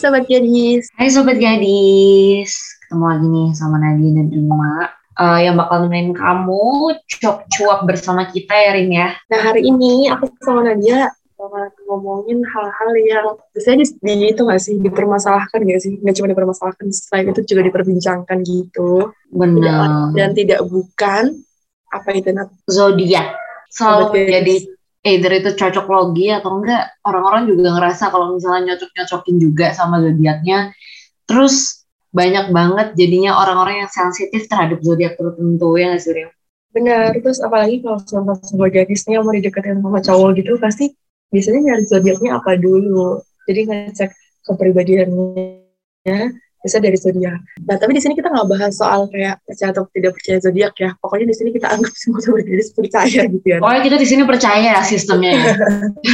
Sobat Gadis. Hai Sobat Gadis, ketemu lagi nih sama Nadia dan Rima uh, yang bakal nemenin kamu cuap-cuap bersama kita ya Rim ya. Nah hari ini aku sama Nadia bakal ngomongin hal-hal yang biasanya di, di itu nggak sih dipermasalahkan nggak sih? Nggak cuma dipermasalahkan, selain itu juga diperbincangkan gitu. Benar. Dan tidak bukan apa itu Nat? Zodiak selalu Gadis. menjadi either itu cocok logi atau enggak orang-orang juga ngerasa kalau misalnya nyocok-nyocokin juga sama zodiaknya terus banyak banget jadinya orang-orang yang sensitif terhadap zodiak tertentu ya nggak sih Rim? Benar, terus apalagi kalau sama gadisnya mau dideketin sama cowok gitu pasti biasanya nyari zodiaknya apa dulu. Jadi ngecek kepribadiannya bisa dari zodiak. Nah, tapi di sini kita nggak bahas soal kayak percaya atau tidak percaya zodiak ya. Pokoknya di sini kita anggap semua gadis percaya gitu ya. Pokoknya kita di sini percaya ya sistemnya ya.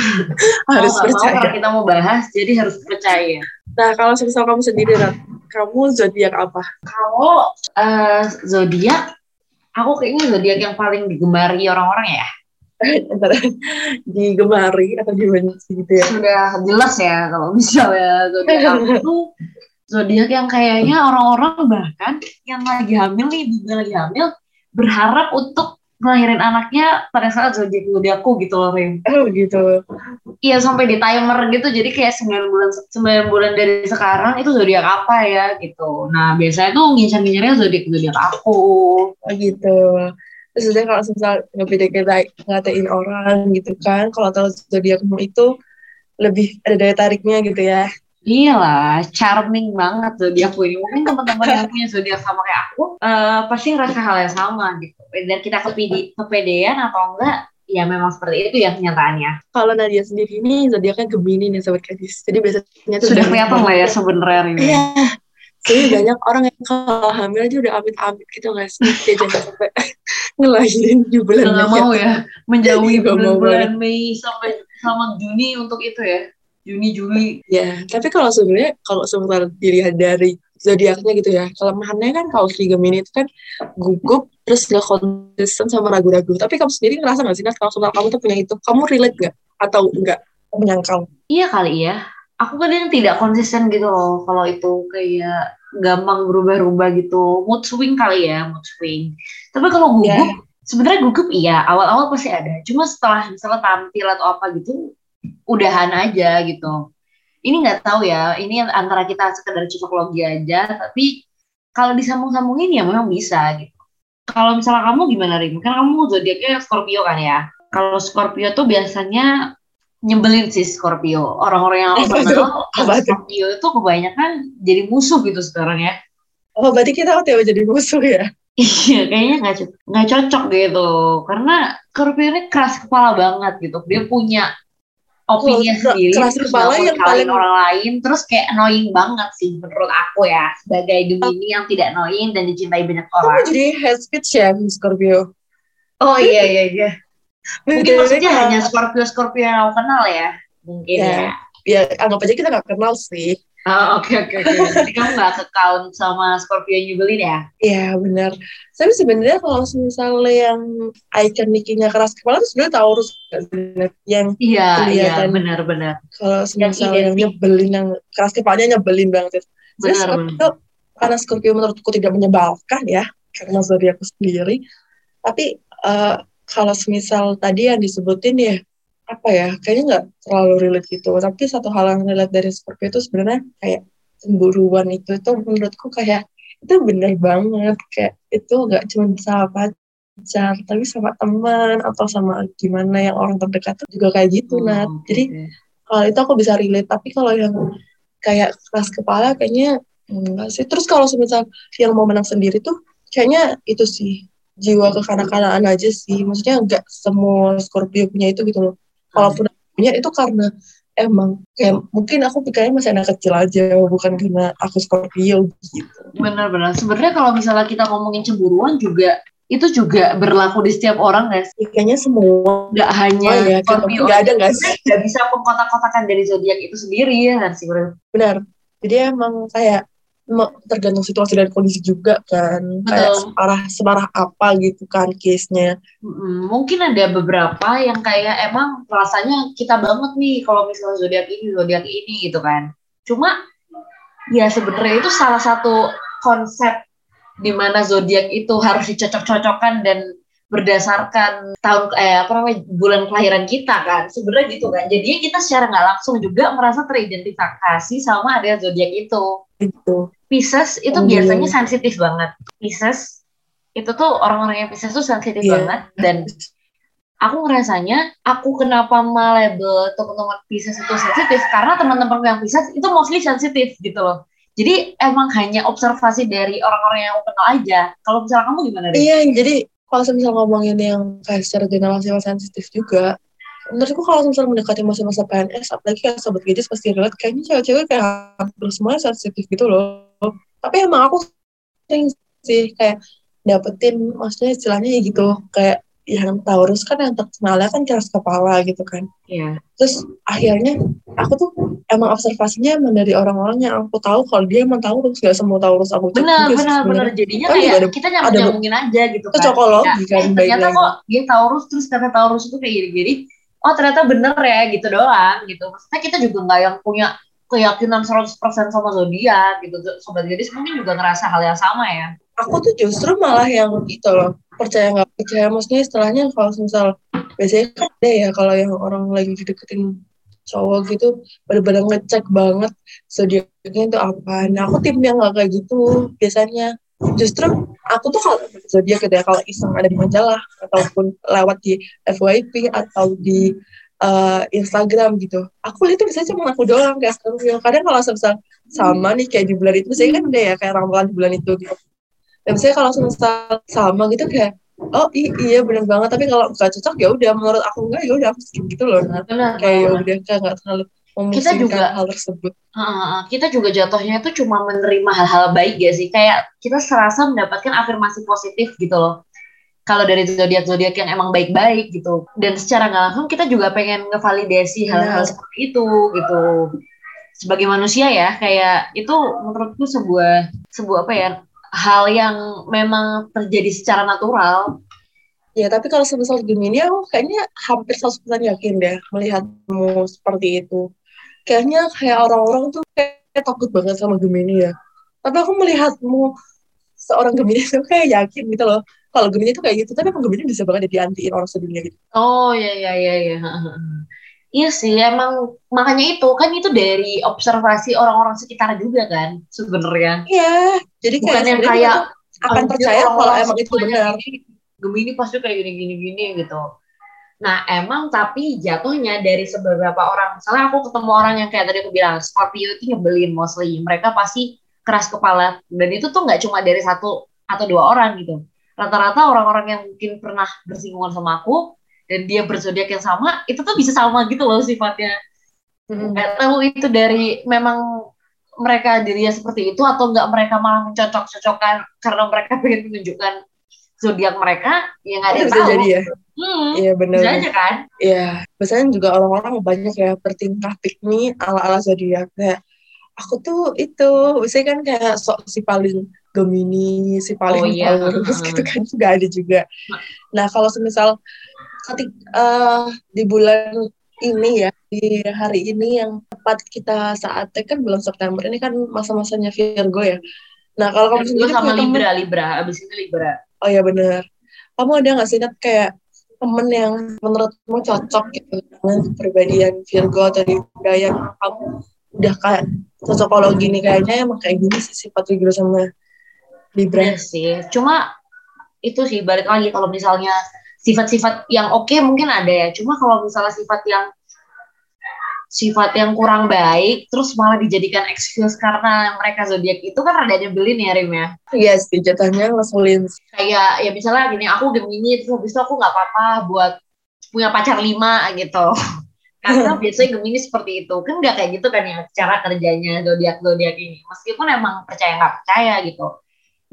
Harus mau percaya. kalau kita mau bahas jadi harus percaya. Nah, kalau semisal kamu sendiri, Rat, kamu zodiak apa? Kalau eh, zodiak, aku kayaknya zodiak yang paling digemari orang-orang ya. Antara digemari atau dibenci gitu ya. Sudah jelas ya kalau misalnya zodiak aku tuh zodiak yang kayaknya orang-orang bahkan yang lagi hamil nih, juga lagi hamil berharap untuk ngelahirin anaknya pada saat zodiak zodiakku gitu loh, Rim. Oh gitu. Iya sampai di timer gitu, jadi kayak 9 bulan 9 bulan dari sekarang itu zodiak apa ya gitu. Nah biasanya tuh ngincar-ngincarnya zodiak zodiak aku. Oh gitu. Terus udah kalau misal ngebeda ngatain orang gitu kan, kalau tahu zodiakmu itu lebih ada daya tariknya gitu ya. Iyalah, charming banget zodiakku ini. Mungkin teman-teman yang punya zodiak sama kayak aku, eh, pasti ngerasa hal yang sama gitu. Dan kita kepede, kepedean atau enggak, ya memang seperti itu ya kenyataannya. Kalau Nadia sendiri ini zodiaknya Gemini nih sobat gadis. Jadi biasanya tuh Sudah udah- kelihatan lah ya sebenarnya ini. Iya. Jadi banyak orang yang kalau hamil aja udah amit-amit gitu nggak sih? Jangan sampai ngelahirin di bulan Mei. mau ya menjauhi bulan-bulan Mei sampai sama Juni untuk itu ya. Juni, Juli. Ya, tapi kalau sebenarnya kalau sebentar dilihat dari zodiaknya gitu ya, kelemahannya kan kalau si Gemini itu kan gugup terus gak konsisten sama ragu-ragu. Tapi kamu sendiri ngerasa nggak sih Nat kalau sebentar kamu tuh punya itu, kamu relate nggak atau enggak menyangkal? Iya kali ya. Aku kadang tidak konsisten gitu loh kalau itu kayak gampang berubah-ubah gitu. Mood swing kali ya, mood swing. Tapi kalau gugup, Ya. sebenarnya gugup iya, awal-awal pasti ada. Cuma setelah misalnya tampil atau apa gitu, udahan aja gitu. Ini nggak tahu ya, ini antara kita sekedar cocok logi aja, tapi kalau disambung-sambungin ya memang bisa gitu. Kalau misalnya kamu gimana Rim? Kan kamu zodiaknya Scorpio kan ya? Kalau Scorpio tuh biasanya nyebelin sih Scorpio. Orang-orang yang aku kenal? Scorpio itu kebanyakan jadi musuh gitu sekarang ya. Oh, berarti kita OTW jadi musuh ya? Iya, kayaknya nggak cocok, nggak cocok gitu. Karena Scorpio ini keras kepala banget gitu. Dia punya opini Oh, sendiri, keras terus kepala yang paling- orang lain, terus kayak annoying banget sih menurut aku ya. Sebagai Gemini yang tidak annoying dan dicintai banyak Kamu orang. jadi head speech ya, Scorpio? Oh iya iya iya. Mungkin maksudnya hanya Scorpio-Scorpio yang aku kenal ya. Mungkin Ya. ya. Ya, anggap aja kita nggak kenal sih. Oh, Oke oke oke. Jadi kamu nggak ke count sama Scorpio yang nyebelin ya? Iya benar. Tapi sebenarnya kalau misalnya yang ikoniknya keras kepala itu sebenarnya Taurus yang Iya iya Kelihatan. benar-benar. kalau misalnya yang identik. nyebelin yang keras kepalanya nyebelin banget. Benar, Scorpio karena Scorpio menurutku tidak menyebalkan ya karena zodiakku sendiri. Tapi eh, kalau semisal tadi yang disebutin ya apa ya kayaknya nggak terlalu relate gitu. Tapi satu hal yang relate dari Scorpio itu sebenarnya kayak cemburuan itu itu menurutku kayak itu bener banget kayak itu nggak cuma sama pacar tapi sama teman atau sama gimana yang orang terdekat juga kayak gitu Nat. Oh, Jadi oke. kalau itu aku bisa relate tapi kalau yang kayak keras kepala kayaknya enggak sih terus kalau semisal yang mau menang sendiri tuh kayaknya itu sih jiwa kekanak-kanakan aja sih maksudnya enggak semua Scorpio punya itu gitu loh kalaupun punya itu karena emang kayak mungkin aku pikirnya masih anak kecil aja bukan karena aku Scorpio gitu benar-benar. Sebenarnya kalau misalnya kita ngomongin cemburuan juga itu juga berlaku di setiap orang guys. Ya, kayaknya semua Nggak hanya oh ya Scorpio. nggak ada nggak sih Nggak bisa mengkotak-kotakan dari zodiak itu sendiri ya kan sih benar jadi emang kayak tergantung situasi dan kondisi juga kan. Kayak Betul. separah separah apa gitu kan case-nya. Mungkin ada beberapa yang kayak emang rasanya kita banget nih kalau misalnya zodiak ini zodiak ini gitu kan. Cuma ya sebenarnya itu salah satu konsep di mana zodiak itu harus dicocok-cocokkan dan berdasarkan tahun eh apa namanya bulan kelahiran kita kan. Sebenarnya gitu kan. Jadi kita secara nggak langsung juga merasa teridentifikasi sama ada zodiak itu. Itu Pisces itu oh, biasanya sensitif banget. Pisces itu tuh orang-orang yang Pisces tuh sensitif yeah. banget dan aku ngerasanya aku kenapa label teman-teman Pisces itu sensitif? Karena teman-teman yang Pisces itu mostly sensitif gitu loh. Jadi emang hanya observasi dari orang-orang yang aku kenal aja. Kalau misalnya kamu gimana deh? Iya jadi kalau misal ngomongin yang kayak secara general sensitif juga menurutku kalau misalnya mendekati masa-masa PNS apalagi kayak sobat gadis pasti lihat kayaknya cewek-cewek kayak hampir semua sensitif gitu loh tapi emang aku sering sih kayak dapetin maksudnya istilahnya ya gitu kayak yang Taurus kan yang terkenalnya kan keras kepala gitu kan. Iya. Terus akhirnya aku tuh emang observasinya emang dari orang-orang yang aku tahu kalau dia emang Taurus gak semua Taurus aku cek benar benar benar jadinya kan kayak ada, kita nyambung nyambungin aja gitu kan. Cocokologi ya, kan. Eh, ternyata kok dia Taurus terus kata Taurus itu kayak gini-gini. Oh ternyata bener ya gitu doang gitu. Maksudnya kita juga nggak yang punya keyakinan 100% sama zodiak gitu. Sobat gadis mungkin juga ngerasa hal yang sama ya. Aku tuh justru malah yang itu loh percaya nggak percaya maksudnya istilahnya kalau misal biasanya kan ada ya kalau yang orang lagi deketin cowok gitu benar-benar ngecek banget zodiaknya itu apa nah aku tim yang nggak kayak gitu biasanya justru aku tuh kalau zodiak gitu ya kalau iseng ada di majalah ataupun lewat di FYP atau di uh, Instagram gitu aku lihat itu biasanya cuma aku doang kayak sekarang kadang kalau misal sama nih kayak di bulan itu saya kan ada ya kayak ramalan di bulan itu gitu. Dan misalnya kalau misal sama gitu kayak oh iya benar banget tapi kalau nggak cocok ya udah menurut aku enggak ya udah aku skip gitu loh. Nah, kayak ya udah kayak nggak terlalu kita juga hal tersebut uh, kita juga jatuhnya itu cuma menerima hal-hal baik ya sih kayak kita serasa mendapatkan afirmasi positif gitu loh kalau dari zodiak zodiak yang emang baik-baik gitu dan secara nggak langsung kita juga pengen ngevalidasi hal-hal nah. seperti itu gitu sebagai manusia ya kayak itu menurutku sebuah sebuah apa ya hal yang memang terjadi secara natural. Ya, tapi kalau sebesar Gemini, aku kayaknya hampir 100% yakin deh melihatmu seperti itu. Kayaknya kayak orang-orang tuh kayak takut banget sama Gemini ya. Tapi aku melihatmu seorang Gemini itu kayak yakin gitu loh. Kalau Gemini itu kayak gitu, tapi emang Gemini bisa banget diantiin orang sedunia gitu. Oh, iya, iya, iya, iya. Iya sih, emang makanya itu kan itu dari observasi orang-orang sekitar juga kan sebenarnya. Iya, jadi bukan yang kayak akan percaya kalau emang itu benar. Gemini pasti kayak gini-gini-gini gitu. Nah emang tapi jatuhnya dari beberapa orang, misalnya aku ketemu orang yang kayak tadi aku bilang Scorpio itu nyebelin mostly, mereka pasti keras kepala dan itu tuh nggak cuma dari satu atau dua orang gitu. Rata-rata orang-orang yang mungkin pernah bersinggungan sama aku dan dia berzodiak yang sama itu tuh bisa sama gitu loh sifatnya hmm. nggak hmm. tahu itu dari memang mereka dirinya seperti itu atau nggak mereka malah mencocok-cocokkan karena mereka pengen menunjukkan zodiak mereka yang ada bisa tahu. jadi ya hmm, iya benar bisa aja kan iya biasanya juga orang-orang banyak ya bertingkah pikmi ala-ala zodiak kayak aku tuh itu biasanya kan kayak sok si paling Gemini si paling oh, iya. Taurus gitu kan juga ada juga nah kalau semisal ketik uh, di bulan ini ya di hari ini yang tepat kita saatnya kan bulan September ini kan masa-masanya Virgo ya. Nah kalau kamu sendiri sama Libra, kamu, Libra, abis itu Libra. Oh ya benar. Kamu ada nggak sih kayak temen yang menurutmu cocok gitu dengan kepribadian Virgo atau yang kamu udah kayak cocokologi nih kayaknya emang kayak gini sih sifat Virgo sama Libra. Iya sih, cuma itu sih balik lagi kalau misalnya sifat-sifat yang oke okay mungkin ada ya cuma kalau misalnya sifat yang sifat yang kurang baik terus malah dijadikan excuse karena mereka zodiak itu kan rada nyebelin ya Rim ya? Iya yes, sih jatuhnya ngeselin. Kayak ya misalnya gini aku Gemini terus habis itu aku nggak apa-apa buat punya pacar lima gitu. Karena biasanya Gemini seperti itu. Kan nggak kayak gitu kan ya cara kerjanya zodiak zodiak ini. Meskipun emang percaya nggak percaya gitu.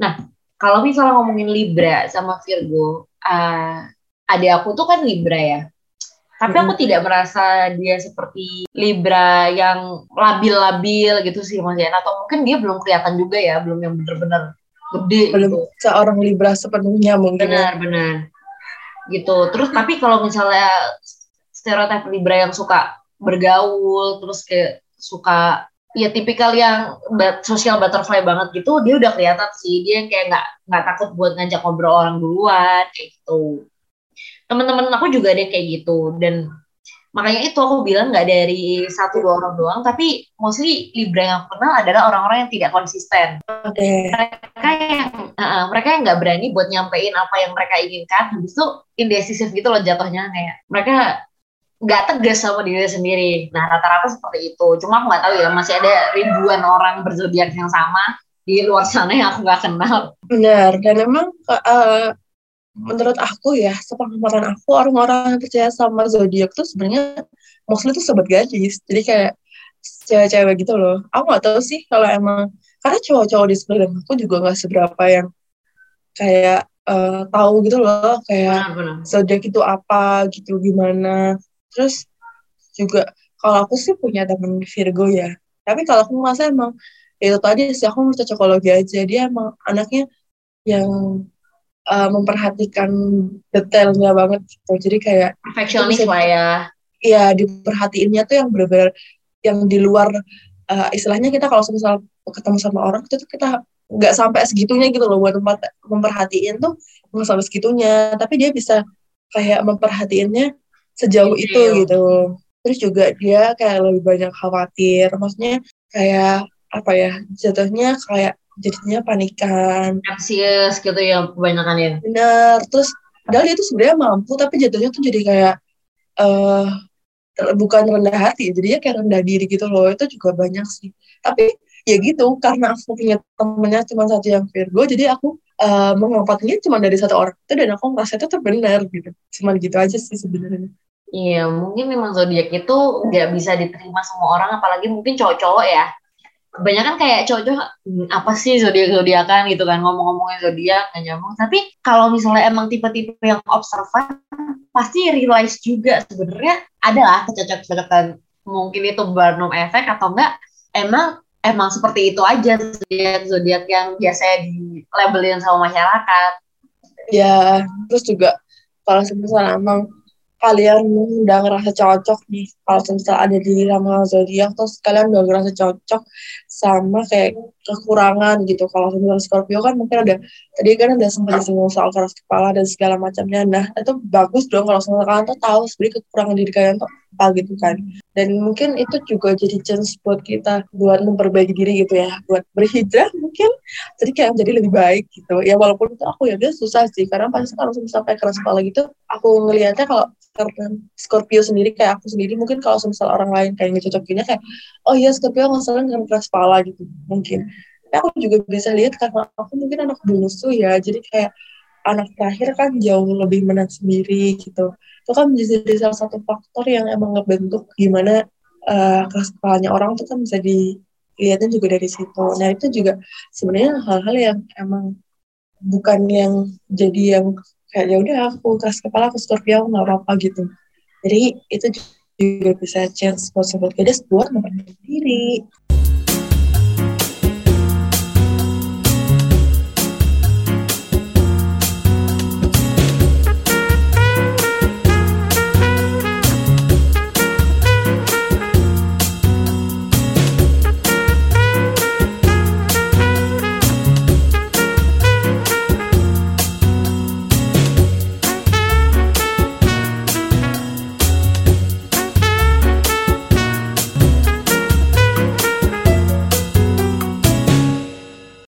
Nah kalau misalnya ngomongin Libra sama Virgo uh, adik aku tuh kan Libra ya. Tapi aku tidak merasa dia seperti Libra yang labil-labil gitu sih Mas Jan. Atau mungkin dia belum kelihatan juga ya, belum yang bener-bener gede belum gitu. seorang Libra sepenuhnya mungkin. Ya. Benar-benar. Gitu. Terus tapi kalau misalnya stereotip Libra yang suka bergaul, terus kayak suka ya tipikal yang sosial butterfly banget gitu dia udah kelihatan sih dia kayak nggak nggak takut buat ngajak ngobrol orang duluan kayak gitu teman-teman aku juga ada kayak gitu dan makanya itu aku bilang nggak dari satu dua orang doang tapi mostly Libra yang aku kenal adalah orang-orang yang tidak konsisten okay. mereka yang uh, mereka yang nggak berani buat nyampein apa yang mereka inginkan habis itu indecisif gitu loh jatuhnya kayak mereka nggak tegas sama diri sendiri. Nah rata-rata seperti itu. Cuma aku nggak tahu ya masih ada ribuan orang berzodiak yang sama di luar sana yang aku nggak kenal. Benar. Dan emang uh, menurut aku ya sepengetahuan aku orang-orang yang percaya sama zodiak tuh sebenarnya mostly tuh sobat gadis. Jadi kayak cewek-cewek gitu loh. Aku nggak tahu sih kalau emang karena cowok-cowok di sebelah aku juga nggak seberapa yang kayak uh, tahu gitu loh kayak zodiak itu apa gitu gimana terus juga kalau aku sih punya temen Virgo ya tapi kalau aku masa emang itu tadi sih aku mau cocokologi aja dia emang anaknya yang uh, memperhatikan detailnya banget gitu. Jadi kayak perfeksionis lah ya. Iya diperhatiinnya tuh yang benar-benar yang di luar uh, istilahnya kita kalau misal ketemu sama orang itu tuh kita nggak sampai segitunya gitu loh buat tempat memperhatiin tuh nggak sampai segitunya. Tapi dia bisa kayak memperhatiinnya sejauh itu gitu. Terus juga dia kayak lebih banyak khawatir. Maksudnya kayak apa ya jatuhnya kayak jadinya panikan. Anxious gitu ya kebanyakan ya. Bener terus padahal dia tuh sebenarnya mampu tapi jatuhnya tuh jadi kayak uh, bukan rendah hati jadinya kayak rendah diri gitu loh itu juga banyak sih. Tapi ya gitu karena aku punya temennya cuma satu yang Virgo jadi aku uh, mengompatinya cuma dari satu orang. Itu dan aku merasa itu terbenar gitu cuma gitu aja sih sebenarnya. Iya, mungkin memang zodiak itu nggak bisa diterima semua orang, apalagi mungkin cowok-cowok ya. Kebanyakan kayak cowok-cowok hmm, apa sih zodiak zodiakan gitu kan ngomong-ngomongin zodiak nggak nyambung. Tapi kalau misalnya emang tipe-tipe yang observan, pasti realize juga sebenarnya adalah kecocok-cocokan. Mungkin itu Barnum effect atau enggak emang emang seperti itu aja zodiak zodiak yang biasanya di labelin sama masyarakat. Ya, terus juga kalau misalnya emang kalian udah ngerasa cocok nih kalau misal ada di ramalan zodiak terus kalian udah ngerasa cocok sama kayak kekurangan gitu. Kalau misalnya Scorpio kan mungkin ada tadi kan udah sempat disinggung soal keras kepala dan segala macamnya. Nah itu bagus dong kalau misalnya kalian tuh tahu sebenarnya kekurangan diri kalian tuh apa gitu kan. Dan mungkin itu juga jadi chance buat kita buat memperbaiki diri gitu ya. Buat berhijrah mungkin jadi kayak jadi lebih baik gitu. Ya walaupun itu aku ya dia susah sih. Karena pasti kalau sampai keras kepala gitu aku ngelihatnya kalau karena Scorpio sendiri kayak aku sendiri mungkin kalau misal orang lain kayak ngecocokinnya kayak oh iya Scorpio masalah dengan keras kepala gitu mungkin aku juga bisa lihat karena aku mungkin anak bungsu ya jadi kayak anak terakhir kan jauh lebih menang sendiri gitu. Itu kan menjadi salah satu faktor yang emang ngebentuk gimana uh, kepalanya orang tuh kan bisa dilihatin juga dari situ. Nah itu juga sebenarnya hal-hal yang emang bukan yang jadi yang kayak ya udah aku keras kepala aku Scorpio nggak apa-apa gitu. Jadi itu juga bisa chance sobat gadis buat memperbaiki diri